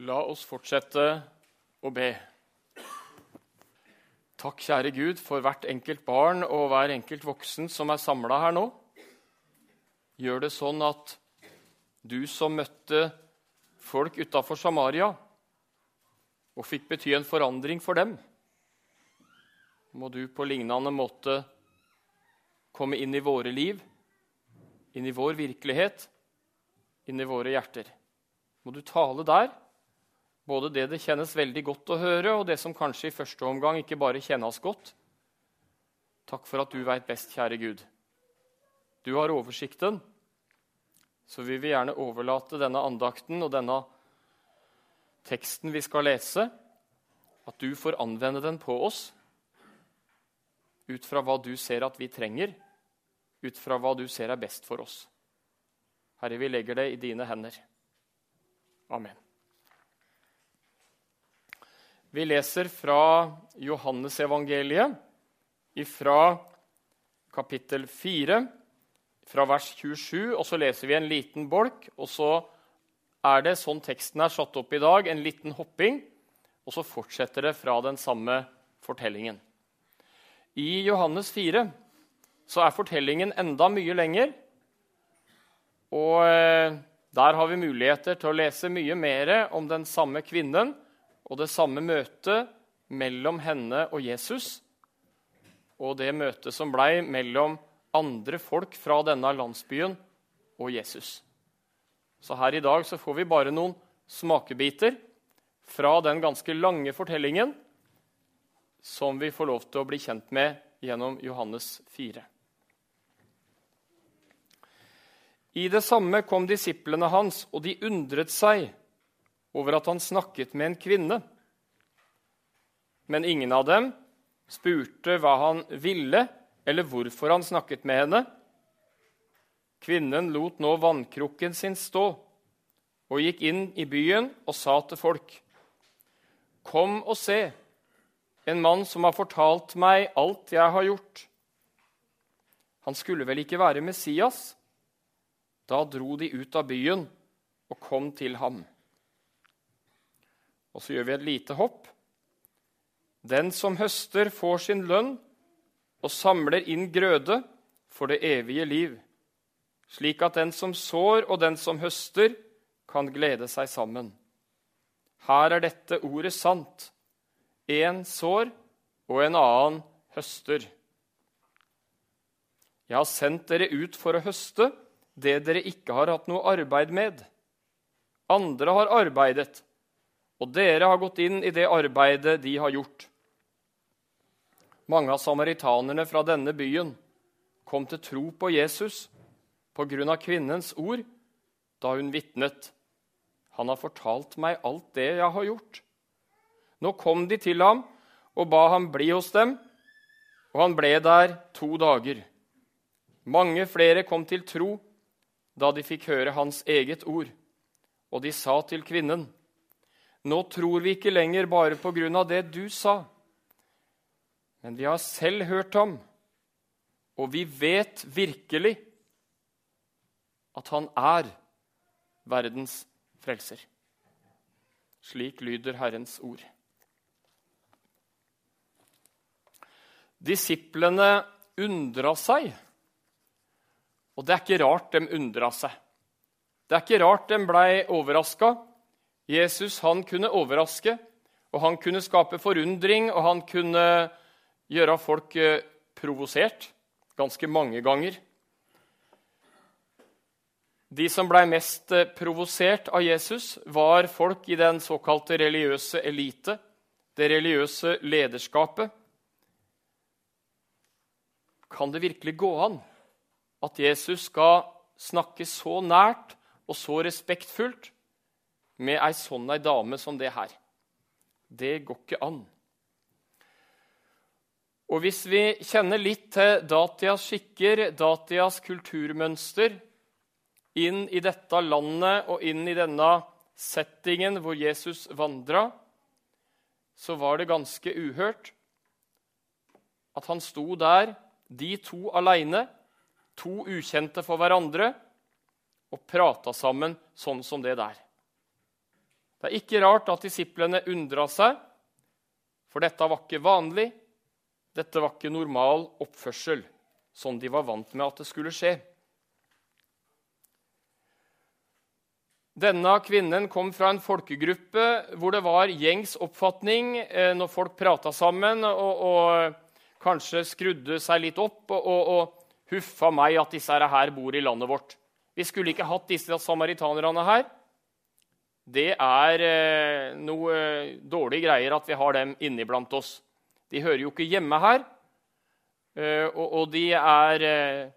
La oss fortsette å be. Takk, kjære Gud, for hvert enkelt barn og hver enkelt voksen som er samla her nå. Gjør det sånn at du som møtte folk utafor Samaria og fikk bety en forandring for dem, må du på lignende måte komme inn i våre liv, inn i vår virkelighet, inn i våre hjerter. Må du tale der både det det kjennes veldig godt å høre, og det som kanskje i første omgang ikke bare kjennes godt. Takk for at du veit best, kjære Gud. Du har oversikten. Så vi vil gjerne overlate denne andakten og denne teksten vi skal lese, at du får anvende den på oss ut fra hva du ser at vi trenger, ut fra hva du ser er best for oss. Herre, vi legger det i dine hender. Amen. Vi leser fra Johannesevangeliet, fra kapittel 4, fra vers 27, og så leser vi en liten bolk. Og så er det sånn teksten er satt opp i dag, en liten hopping, og så fortsetter det fra den samme fortellingen. I Johannes 4 så er fortellingen enda mye lenger. Og eh, der har vi muligheter til å lese mye mer om den samme kvinnen og det samme møtet mellom henne og Jesus, og det møtet som blei mellom andre folk fra denne landsbyen og Jesus. Så her i dag så får vi bare noen smakebiter fra den ganske lange fortellingen som vi får lov til å bli kjent med gjennom Johannes 4. I det samme kom disiplene hans, og de undret seg over at han snakket med en kvinne. Men ingen av dem spurte hva han ville, eller hvorfor han snakket med henne. Kvinnen lot nå vannkrukken sin stå og gikk inn i byen og sa til folk.: Kom og se, en mann som har fortalt meg alt jeg har gjort. Han skulle vel ikke være Messias? Da dro de ut av byen og kom til ham. Og så gjør vi et lite hopp. Den som høster, får sin lønn og samler inn grøde for det evige liv, slik at den som sår og den som høster, kan glede seg sammen. Her er dette ordet sant. Én sår, og en annen høster. Jeg har sendt dere ut for å høste det dere ikke har hatt noe arbeid med. Andre har arbeidet, og dere har gått inn i det arbeidet de har gjort. Mange av samaritanerne fra denne byen kom til tro på Jesus på grunn av kvinnens ord da hun vitnet. Han har fortalt meg alt det jeg har gjort. Nå kom de til ham og ba ham bli hos dem, og han ble der to dager. Mange flere kom til tro da de fikk høre hans eget ord, og de sa til kvinnen:" Nå tror vi ikke lenger bare på grunn av det du sa. Men vi har selv hørt ham, og vi vet virkelig at han er verdens frelser. Slik lyder Herrens ord. Disiplene undra seg, og det er ikke rart de undra seg. Det er ikke rart de blei overraska. Jesus han kunne overraske, og han kunne skape forundring, og han kunne gjøre folk eh, provosert ganske mange ganger. De som ble mest eh, provosert av Jesus, var folk i den såkalte religiøse elite, det religiøse lederskapet. Kan det virkelig gå an at Jesus skal snakke så nært og så respektfullt med ei sånn ei dame som det her. Det går ikke an. Og hvis vi kjenner litt til datias skikker, datias kulturmønster, inn i dette landet og inn i denne settingen hvor Jesus vandra, så var det ganske uhørt at han sto der, de to aleine, to ukjente for hverandre, og prata sammen sånn som det der. Det er ikke rart at disiplene undra seg, for dette var ikke vanlig. Dette var ikke normal oppførsel, sånn de var vant med at det skulle skje. Denne kvinnen kom fra en folkegruppe hvor det var gjengs oppfatning eh, når folk prata sammen og, og, kanskje skrudde seg litt opp og, og, og huffa meg at disse her bor i landet vårt. Vi skulle ikke hatt disse samaritanerne her. Det er eh, noe dårlige greier at vi har dem inni blant oss. De hører jo ikke hjemme her, eh, og, og, de er eh,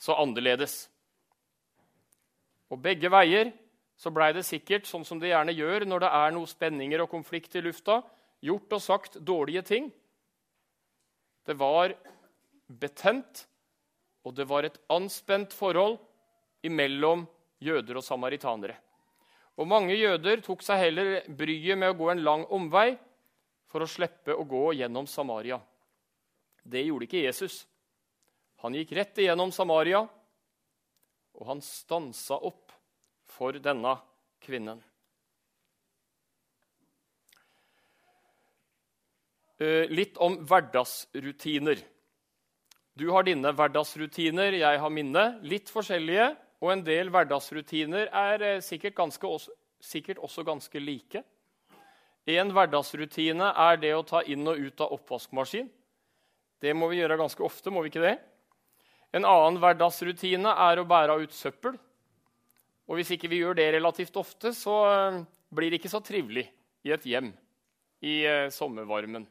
så annerledes. Og begge veier så blei det sikkert, sånn som det gjerne gjør når det er noen spenninger og konflikt i lufta, gjort og sagt dårlige ting. Det var betent, og det var et anspent forhold imellom jøder og samaritanere. Og mange jøder tok seg heller bryet med å gå en lang omvei for å slippe å gå gjennom Samaria. Det gjorde ikke Jesus. Han gikk rett igjennom Samaria, og han stansa opp for denne kvinnen. Eh, litt om hverdagsrutiner. Du har dine hverdagsrutiner, jeg har mine. Litt forskjellige, og en del hverdagsrutiner er eh, sikkert, ganske, sikkert også ganske like. En hverdagsrutine er det å ta inn og ut av oppvaskmaskin. Det må vi gjøre ganske ofte, må vi ikke det? En annen hverdagsrutine er å bære ut søppel. Og hvis ikke vi gjør det relativt ofte, så eh, blir det ikke så trivelig i et hjem i eh, sommervarmen.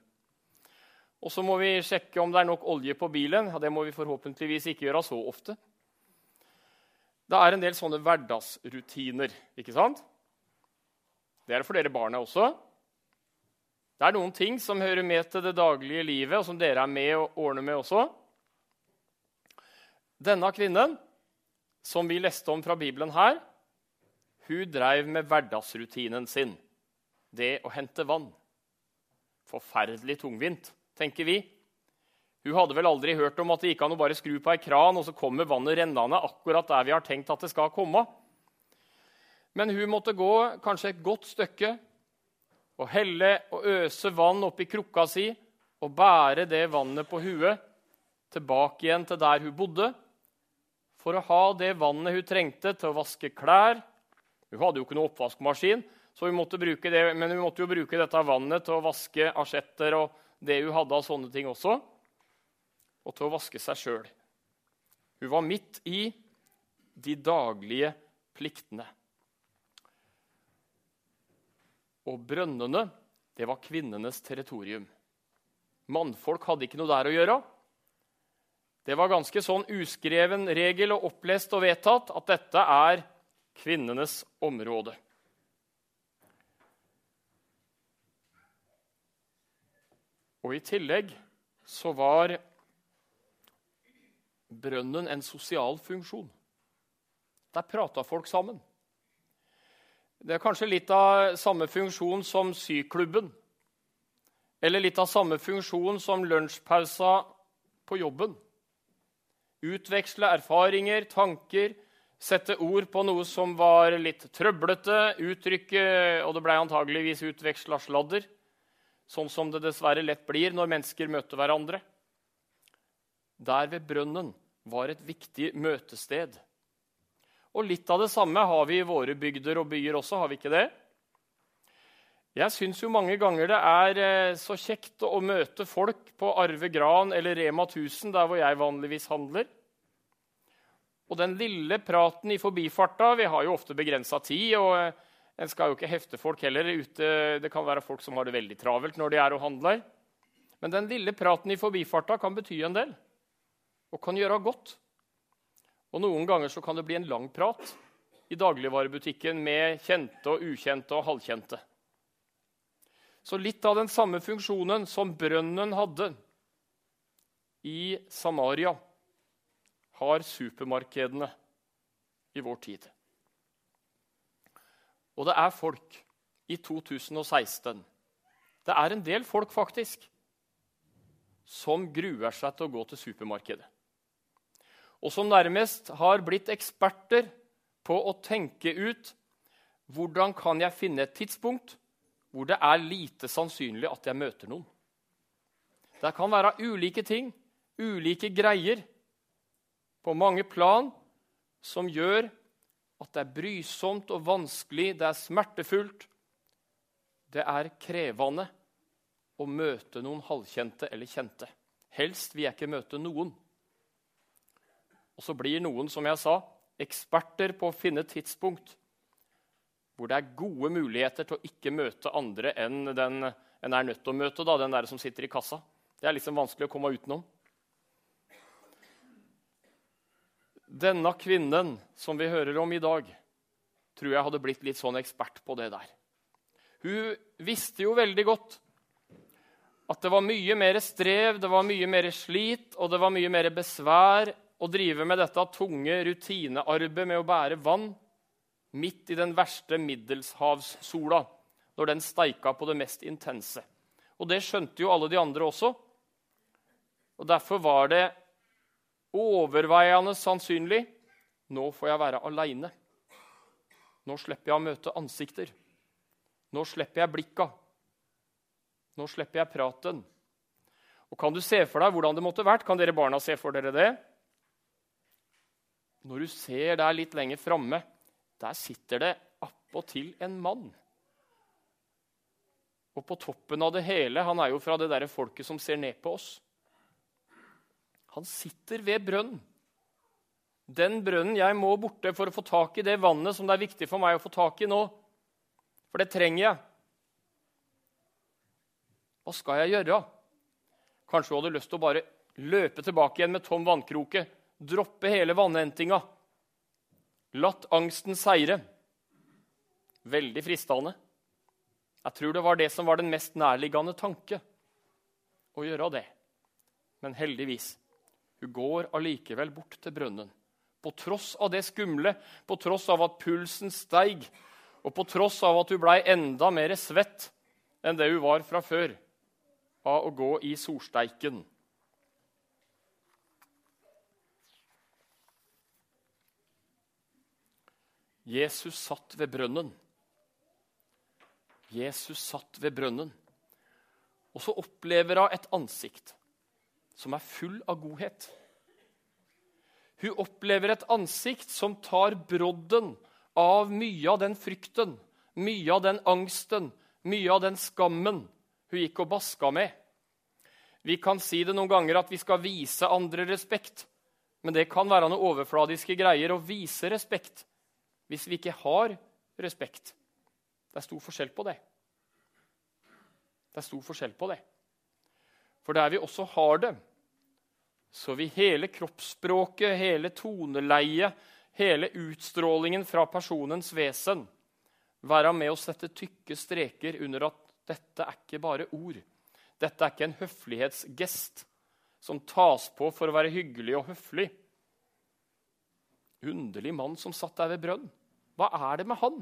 Og så må vi sjekke om det er nok olje på bilen. Ja, det må vi forhåpentligvis ikke gjøre så ofte. Det er en del sånne hverdagsrutiner, ikke sant? Det er det for dere barna også. Det er noen ting som hører med til det daglige livet, og som dere er med og ordner med også. Denne kvinnen som vi leste om fra Bibelen her, hun drev med hverdagsrutinen sin. Det å hente vann. Forferdelig tungvint, tenker vi. Hun hadde vel aldri hørt om at det gikk an å bare skru på ei kran, og så kommer vannet rennende akkurat der vi har tenkt at det skal komme. Men hun måtte gå kanskje et godt stykke og helle og øse vann oppi krukka si og bære det vannet på huet tilbake igjen til der hun bodde for å ha det vannet hun trengte til å vaske klær. Hun hadde jo ikke noe oppvaskmaskin, så hun måtte bruke det, men hun måtte jo bruke dette vannet til å vaske asjetter og det hun hadde av sånne ting også, og til å vaske seg sjøl. Hun var midt i de daglige pliktene. Og brønnene, det var kvinnenes territorium. Mannfolk hadde ikke noe der å gjøre. Det var ganske sånn uskreven regel og opplest og vedtatt at dette er kvinnenes område. Og i tillegg så var brønnen en sosial funksjon. Der prata folk sammen. Det er kanskje litt av samme funksjon som syklubben. Eller litt av samme funksjon som lunsjpausa på jobben. Utveksle erfaringer, tanker, sette ord på noe som var litt trøblete, uttrykke Og det blei antageligvis utveksla sladder, sånn som det dessverre lett blir når mennesker møter hverandre. Der ved brønnen var et viktig møtested. Og litt av det samme har vi i våre bygder og byer også, har vi ikke det? Jeg syns jo mange ganger det er eh, så kjekt å møte folk på Arve Gran eller Rema 1000, der hvor jeg vanligvis handler. Og den lille praten i forbifarta Vi har jo ofte begrensa tid, og eh, en skal jo ikke hefte folk heller ute. Det kan være folk som har det veldig travelt når de er og handler. Men den lille praten i forbifarta kan bety en del og kan gjøre godt. Og noen ganger så kan det bli en lang prat i dagligvarebutikken med kjente og ukjente og halvkjente. Så litt av den samme funksjonen som brønnen hadde i Samaria, har supermarkedene i vår tid. Og det er folk i 2016 Det er en del folk, faktisk, som gruer seg til å gå til supermarkedet. Og som nærmest har blitt eksperter på å tenke ut Hvordan kan jeg finne et tidspunkt hvor det er lite sannsynlig at jeg møter noen? Det kan være ulike ting, ulike greier, på mange plan som gjør at det er brysomt og vanskelig, det er smertefullt, det er krevende å møte noen halvkjente eller kjente. Helst vil jeg ikke møte noen. Og så blir noen, som jeg sa, eksperter på å finne tidspunkt hvor det er gode muligheter til å ikke møte andre enn den en er nødt til å møte, da, den der som sitter i kassa. Det er liksom vanskelig å komme utenom. Denne kvinnen som vi hører om i dag, tror jeg hadde blitt litt sånn ekspert på det der. Hun visste jo veldig godt at det var mye mer strev, det var mye mer slit og det var mye mer besvær å drive med dette tunge rutinearbeidet med å bære vann midt i den verste middelshavssola, når den steika på det mest intense. Og det skjønte jo alle de andre også. Og Derfor var det overveiende sannsynlig nå får jeg være aleine. Nå slipper jeg å møte ansikter. Nå slipper jeg blikka. Nå slipper jeg praten. Og Kan du se for deg hvordan det måtte vært? Kan dere barna se for dere det? Når du ser der litt lenger framme, der sitter det appåtil en mann. Og på toppen av det hele Han er jo fra det der folket som ser ned på oss. Han sitter ved brønnen. Den brønnen jeg må borte for å få tak i det vannet som det er viktig for meg å få tak i nå. For det trenger jeg. Hva skal jeg gjøre? Kanskje du hadde lyst til å bare løpe tilbake igjen med tom vannkroke, droppe hele vannhentinga. Latt angsten seire. Veldig fristende. Jeg tror det var det som var den mest nærliggende tanke. Å gjøre det. Men heldigvis hun går allikevel bort til brønnen. På tross av det skumle, på tross av at pulsen steig, og på tross av at hun blei enda mer svett enn det hun var fra før av å gå i solsteiken. Jesus satt ved brønnen. Jesus satt ved brønnen. Og så opplever hun et ansikt som er full av godhet. Hun opplever et ansikt som tar brodden av mye av den frykten, mye av den angsten, mye av den skammen hun gikk og baska med. Vi kan si det noen ganger at vi skal vise andre respekt, men det kan være noen overfladiske greier å vise respekt hvis vi ikke har respekt. Det er stor forskjell på det. Det er stor forskjell på det. For der vi også har det, så vil hele kroppsspråket, hele toneleiet, hele utstrålingen fra personens vesen være med å sette tykke streker under at dette er ikke bare ord. Dette er ikke en høflighetsgest som tas på for å være hyggelig og høflig. Underlig mann som satt der ved brønn. Hva er det med han?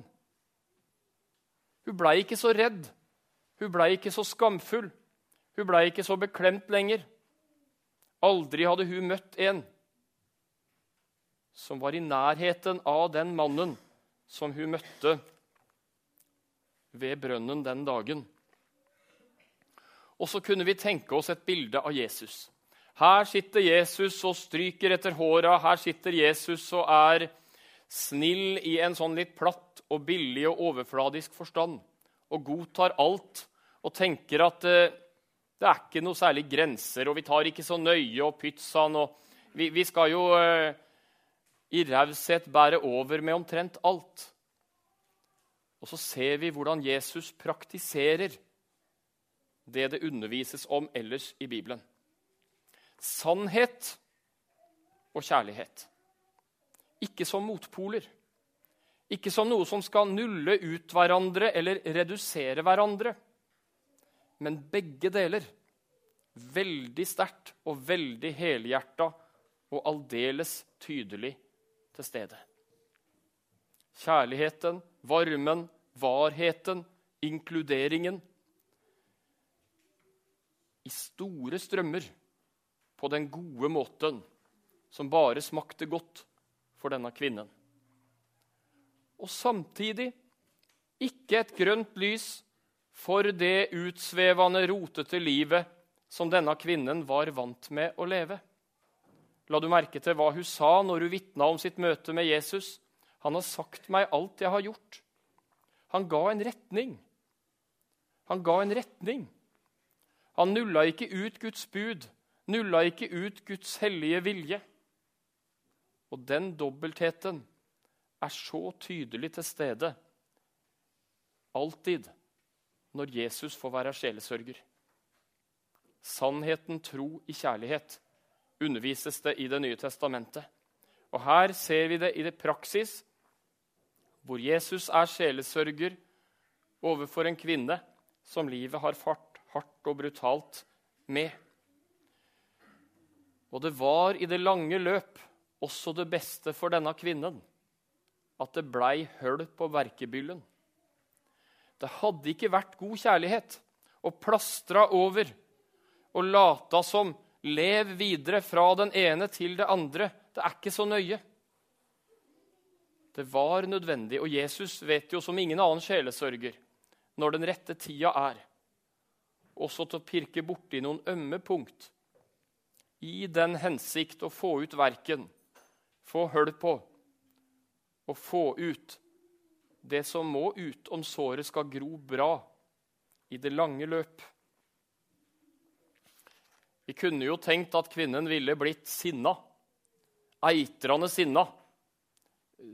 Hun blei ikke så redd. Hun blei ikke så skamfull. Hun blei ikke så beklemt lenger. Aldri hadde hun møtt en som var i nærheten av den mannen som hun møtte ved brønnen den dagen. Og så kunne vi tenke oss et bilde av Jesus. Her sitter Jesus og stryker etter håra. Her sitter Jesus og er snill i en sånn litt platt og billig og overfladisk forstand. Og godtar alt og tenker at eh, det er ikke noe særlig grenser, og vi tar ikke så nøye og pizzaen. og vi, vi skal jo eh, i raushet bære over med omtrent alt. Og så ser vi hvordan Jesus praktiserer det det undervises om ellers i Bibelen. Sannhet og kjærlighet. Ikke som motpoler. Ikke som noe som skal nulle ut hverandre eller redusere hverandre men begge deler. Veldig sterkt og veldig helhjerta og aldeles tydelig til stede. Kjærligheten, varmen, varheten, inkluderingen. I store strømmer, på den gode måten som bare smakte godt for denne kvinnen. Og samtidig Ikke et grønt lys for det utsvevende, rotete livet som denne kvinnen var vant med å leve. La du merke til hva hun sa når hun vitna om sitt møte med Jesus? Han har sagt meg alt jeg har gjort. Han ga en retning. Han ga en retning. Han nulla ikke ut Guds bud, nulla ikke ut Guds hellige vilje. Og den dobbeltheten er så tydelig til stede alltid når Jesus får være sjelesørger. Sannheten, tro i kjærlighet undervises det i Det nye testamentet. Og Her ser vi det i det praksis, hvor Jesus er sjelesørger overfor en kvinne som livet har fart hardt og brutalt med. Og det var i det lange løp også det beste for denne kvinnen at det blei høl på verkebyllen. Det hadde ikke vært god kjærlighet å plastra over og lata som Lev videre fra den ene til det andre. Det er ikke så nøye. Det var nødvendig, og Jesus vet jo som ingen annen sjelesørger når den rette tida er, også til å pirke borti noen ømme punkt i den hensikt å få ut verken, få hull på og få ut det som må ut om såret skal gro bra i det lange løp. Vi kunne jo tenkt at kvinnen ville blitt sinna. Eitrende sinna.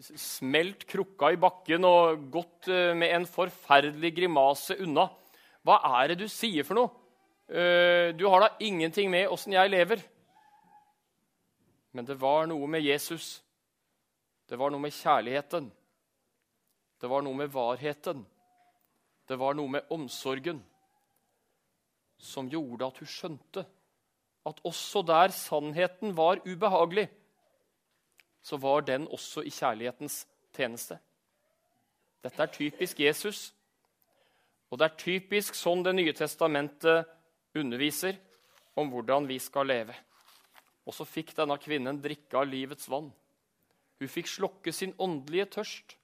Smelt krukka i bakken og gått eh, med en forferdelig grimase unna. Hva er det du sier for noe? Eh, du har da ingenting med åssen jeg lever. Men det var noe med Jesus. Det var noe med kjærligheten. Det var noe med varheten. Det var noe med omsorgen som gjorde at hun skjønte at også der sannheten var ubehagelig, så var den også i kjærlighetens tjeneste. Dette er typisk Jesus, og det er typisk sånn Det nye testamentet underviser om hvordan vi skal leve. Og så fikk denne kvinnen drikke av livets vann. Hun fikk slokke sin åndelige tørst.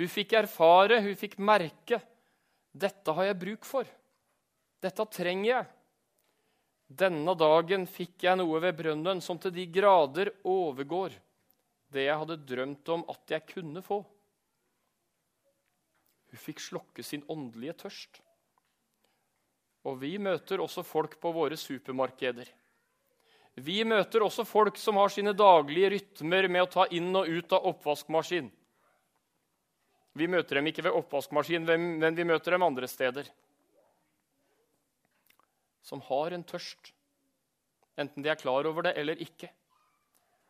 Hun fikk erfare, hun fikk merke. Dette har jeg bruk for. Dette trenger jeg. Denne dagen fikk jeg noe ved brønnen som til de grader overgår det jeg hadde drømt om at jeg kunne få. Hun fikk slokke sin åndelige tørst. Og vi møter også folk på våre supermarkeder. Vi møter også folk som har sine daglige rytmer med å ta inn og ut av oppvaskmaskin. Vi møter dem ikke ved oppvaskmaskin, men vi møter dem andre steder som har en tørst, enten de er klar over det eller ikke,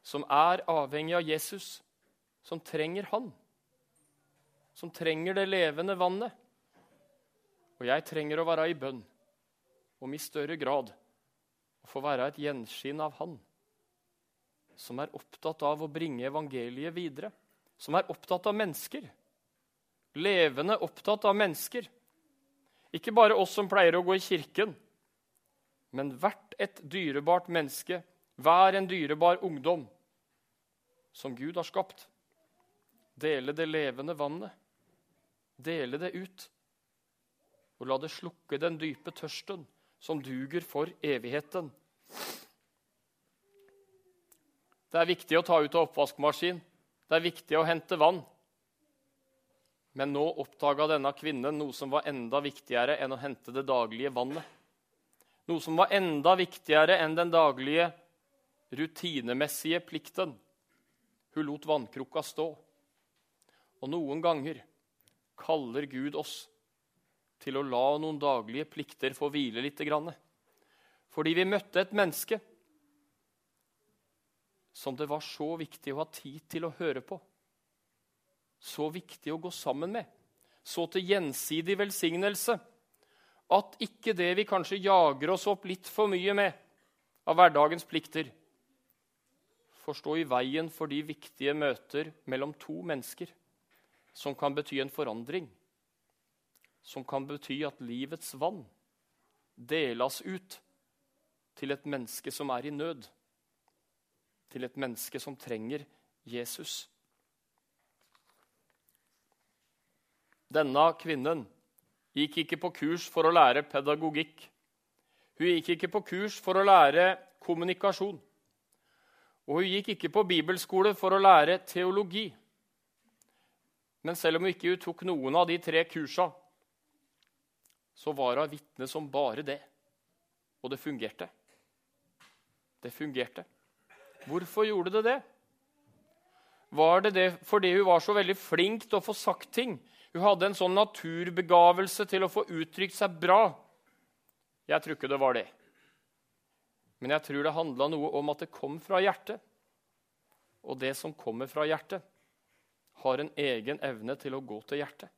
som er avhengig av Jesus, som trenger Han, som trenger det levende vannet. Og jeg trenger å være i bønn, om i større grad å få være et gjenskinn av Han, som er opptatt av å bringe evangeliet videre, som er opptatt av mennesker. Levende opptatt av mennesker. Ikke bare oss som pleier å gå i kirken, men hvert et dyrebart menneske, hver en dyrebar ungdom som Gud har skapt. Dele det levende vannet. Dele det ut. Og la det slukke den dype tørsten som duger for evigheten. Det er viktig å ta ut av oppvaskmaskin. Det er viktig å hente vann. Men nå oppdaga denne kvinnen noe som var enda viktigere enn å hente det daglige vannet. Noe som var enda viktigere enn den daglige, rutinemessige plikten. Hun lot vannkrukka stå. Og noen ganger kaller Gud oss til å la noen daglige plikter få hvile litt. Fordi vi møtte et menneske som det var så viktig å ha tid til å høre på. Så viktig å gå sammen med. Så til gjensidig velsignelse at ikke det vi kanskje jager oss opp litt for mye med av hverdagens plikter, får stå i veien for de viktige møter mellom to mennesker som kan bety en forandring, som kan bety at livets vann deles ut til et menneske som er i nød, til et menneske som trenger Jesus. Denne kvinnen gikk ikke på kurs for å lære pedagogikk. Hun gikk ikke på kurs for å lære kommunikasjon. Og hun gikk ikke på bibelskole for å lære teologi. Men selv om hun ikke tok noen av de tre kursa, så var hun vitne som bare det. Og det fungerte. Det fungerte. Hvorfor gjorde det det? Var det det fordi hun var så veldig flink til å få sagt ting? Hun hadde en sånn naturbegavelse til å få uttrykt seg bra. Jeg tror ikke det var det. Men jeg tror det handla noe om at det kom fra hjertet. Og det som kommer fra hjertet, har en egen evne til å gå til hjertet.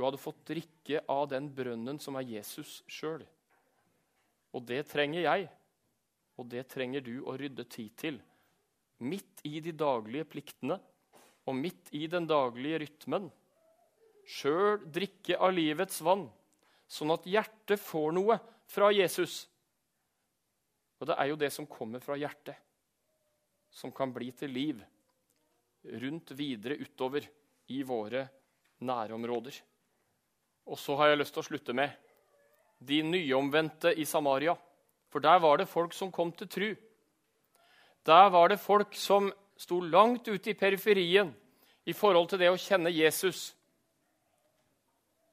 Hun hadde fått drikke av den brønnen som er Jesus sjøl. Og det trenger jeg, og det trenger du å rydde tid til. Midt i de daglige pliktene og midt i den daglige rytmen. Sjøl drikke av livets vann, sånn at hjertet får noe fra Jesus. Og det er jo det som kommer fra hjertet, som kan bli til liv rundt videre utover i våre nærområder. Og så har jeg lyst til å slutte med de nyomvendte i Samaria. For der var det folk som kom til tru. Der var det folk som sto langt ute i periferien i forhold til det å kjenne Jesus,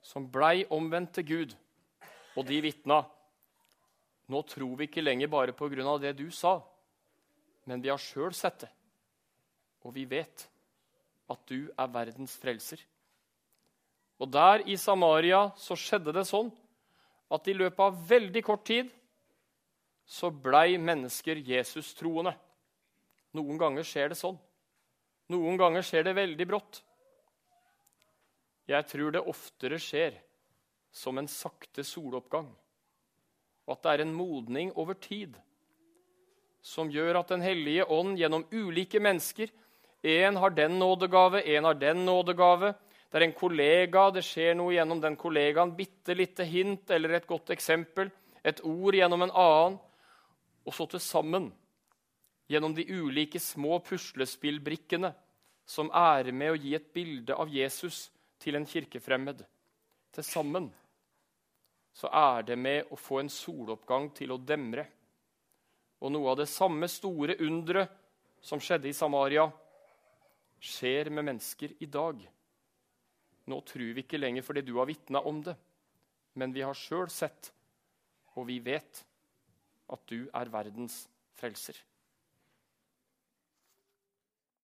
som blei omvendt til Gud. Og de vitna. Nå tror vi ikke lenger bare på grunn av det du sa, men vi har sjøl sett det. Og vi vet at du er verdens frelser. Og der i Samaria så skjedde det sånn at i løpet av veldig kort tid så blei mennesker Jesus-troende. Noen ganger skjer det sånn. Noen ganger skjer det veldig brått. Jeg tror det oftere skjer som en sakte soloppgang, og at det er en modning over tid som gjør at Den hellige ånd gjennom ulike mennesker En har den nådegave, en har den nådegave. Det er en kollega, det skjer noe gjennom den kollegaen. Bitte lite hint eller et godt eksempel. Et ord gjennom en annen. Og så til sammen gjennom de ulike små puslespillbrikkene som er med å gi et bilde av Jesus til en kirkefremmed. Til sammen så er det med å få en soloppgang til å demre. Og noe av det samme store underet som skjedde i Samaria, skjer med mennesker i dag. Nå tror vi ikke lenger fordi du har vitna om det, men vi har sjøl sett, og vi vet, at du er verdens frelser.